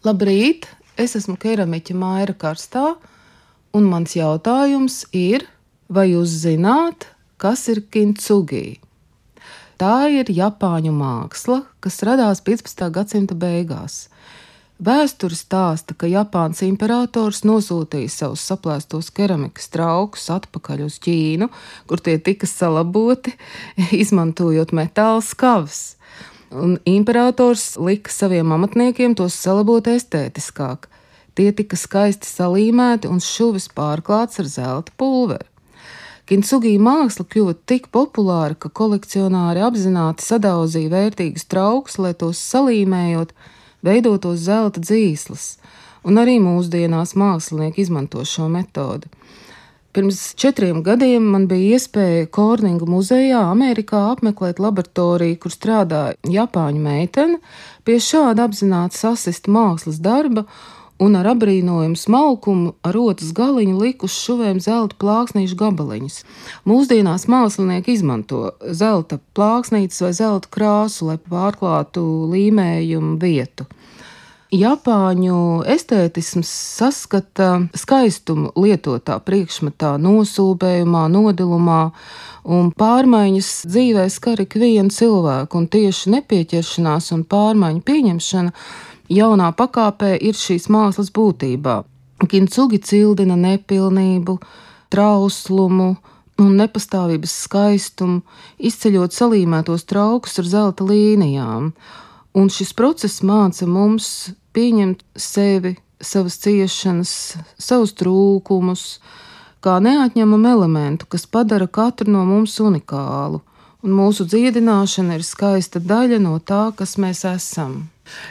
Labrīt! Es esmu keramiķa Maira Karstā, un mans jautājums ir, vai jūs zināt, kas ir kintsugi? Tā ir japāņu māksla, kas radās 15. gadsimta beigās. Vēsture stāsta, ka Japānas imperators nosūtīja savus saplēstos keramikas traukus atpakaļ uz Ķīnu, kur tie tika salaboti, izmantojot metāla skavas un imperators lika saviem amatniekiem tos salabot estētiskāk. Tie tika skaisti salīmēti un šuvis pārklāts ar zelta pulveri. Kintsugi māksla kļuva tik populāra, ka kolekcionāri apzināti sadauzīja vērtīgus traukus, lai tos salīmējot, veidotos zelta dzīslas, un arī mūsdienās mākslinieki izmanto šo metodi. Pirms četriem gadiem man bija iespēja Korninga muzejā, Amerikā, apmeklēt laboratoriju, kur strādāja Japāņu meitene pie šāda apzināta sasista mākslas darba un ar abrīnojumu smalkumu ar rotas galiņu likus šuvēm zelta plāksnīšu gabaliņus. Mūsdienās mākslinieki izmanto zelta plāksnītes vai zelta krāsu, lai pārklātu līmējumu vietu. Japāņu estētisms saskata skaistumu lietotā priekšmetā, nosūbējumā, nodilumā, un pārmaiņas dzīvē skar ikvienu cilvēku, un tieši nepieķeršanās un pārmaiņu pieņemšana jaunā pakāpē ir šīs mākslas būtībā. Kintsugi cildina nepilnību, trauslumu, un nepastāvības skaistumu, izceļot salīmētos traukus ar zelta līnijām. Un šis process māca mums pieņemt sevi, savas ciešanas, savus trūkumus, kā neatņemamu elementu, kas padara katru no mums unikālu. Un mūsu dziedināšana ir skaista daļa no tā, kas mēs esam.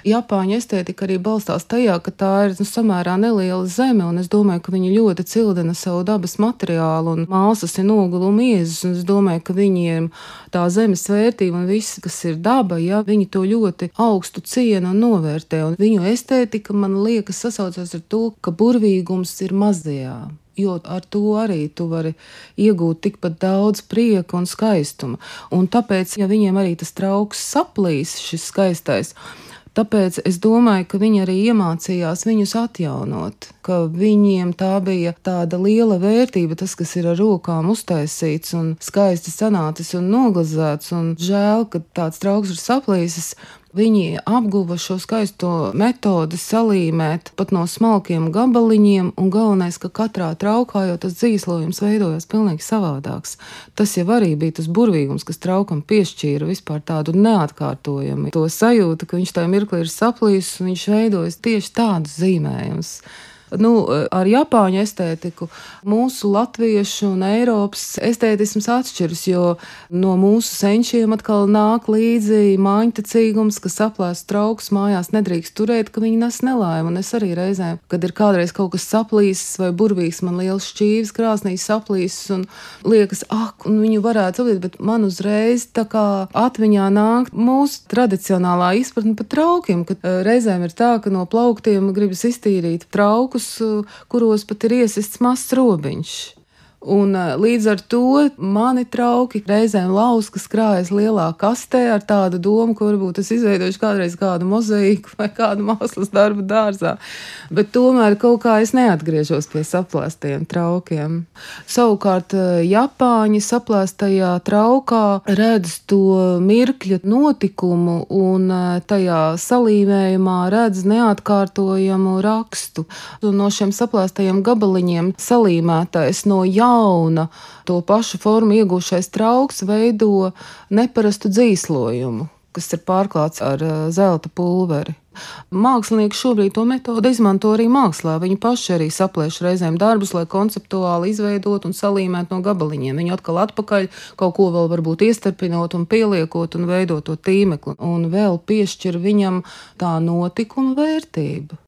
Japāņu estētika arī balstās tajā, ka tā ir nu, samērā neliela zeme, un es domāju, ka viņi ļoti cildina savu dabas materiālu, un māsas ir noguluma iezas, un es domāju, ka viņiem tā zemes vērtība un viss, kas ir daba, ja viņi to ļoti augstu ciena un novērtē, un viņu estētika, man liekas, sasaucas ar to, ka burvīgums ir mazajā jo ar to arī tu vari iegūt tikpat daudz prieka un skaistuma. Un tāpēc, ja viņiem arī tas trauks saplīs, šis skaistais, Tāpēc es domāju, ka viņi arī iemācījās viņus atjaunot, ka viņiem tā bija tāda liela vērtība, tas, kas ir ar rokām uztaisīts un skaisti sanācis un noglazēts, un žēl, ka tāds trauks ir saplīsis, Viņi apguva šo skaisto metodi salīmēt pat no smalkiem gabaliņiem, un galvenais, ka katrā traukā jau tas dzīslojums veidojās pilnīgi savādāks. Tas jau arī bija tas burvīgums, kas traukam piešķīra vispār tādu neatkārtojumu. To sajūtu, ka viņš tajā mirklī ir saplīsis un viņš veidojas tieši tādus zīmējumus nu, ar Japāņu estētiku mūsu latviešu un Eiropas estētisms atšķiras, jo no mūsu senčiem atkal nāk līdzi māņtecīgums, kas aplēst trauks mājās nedrīkst turēt, ka viņi nes nelaimu. Un es arī reizēm, kad ir kādreiz kaut kas saplīsis vai burvīgs, man liels šķīvis krāsnīs saplīsis un liekas, ak, un viņu varētu saplīt, bet man uzreiz tā kā atmiņā nāk mūsu tradicionālā izpratne par traukiem, kad reizēm ir tā, ka no plauktiem gribas iztīrīt trauku laukus, kuros pat ir iesists mazs robiņš. Un, līdz ar to mani trauki reizēm lauskas krājas lielā kastē ar tādu domu, ka varbūt es izveidošu kādreiz kādu mozaīku vai kādu mākslas darbu dārzā. Bet tomēr kaut kā es neatgriežos pie saplāstiem traukiem. Savukārt Japāņi saplāstajā traukā redz to mirkļa notikumu un tajā salīmējumā redz neatkārtojamu rakstu. Un no šiem saplāstajiem gabaliņiem salīmētais no jauna jauna, to pašu formu iegūšais trauks veido neparastu dzīslojumu, kas ir pārklāts ar eh, zelta pulveri. Mākslinieki šobrīd to metodi izmanto arī mākslā. Viņi paši arī saplēš reizēm darbus, lai konceptuāli izveidot un salīmēt no gabaliņiem. Viņi atkal atpakaļ kaut ko vēl varbūt iestarpinot un pieliekot un veidot to tīmekli, un vēl piešķir viņam tā notikuma vērtību.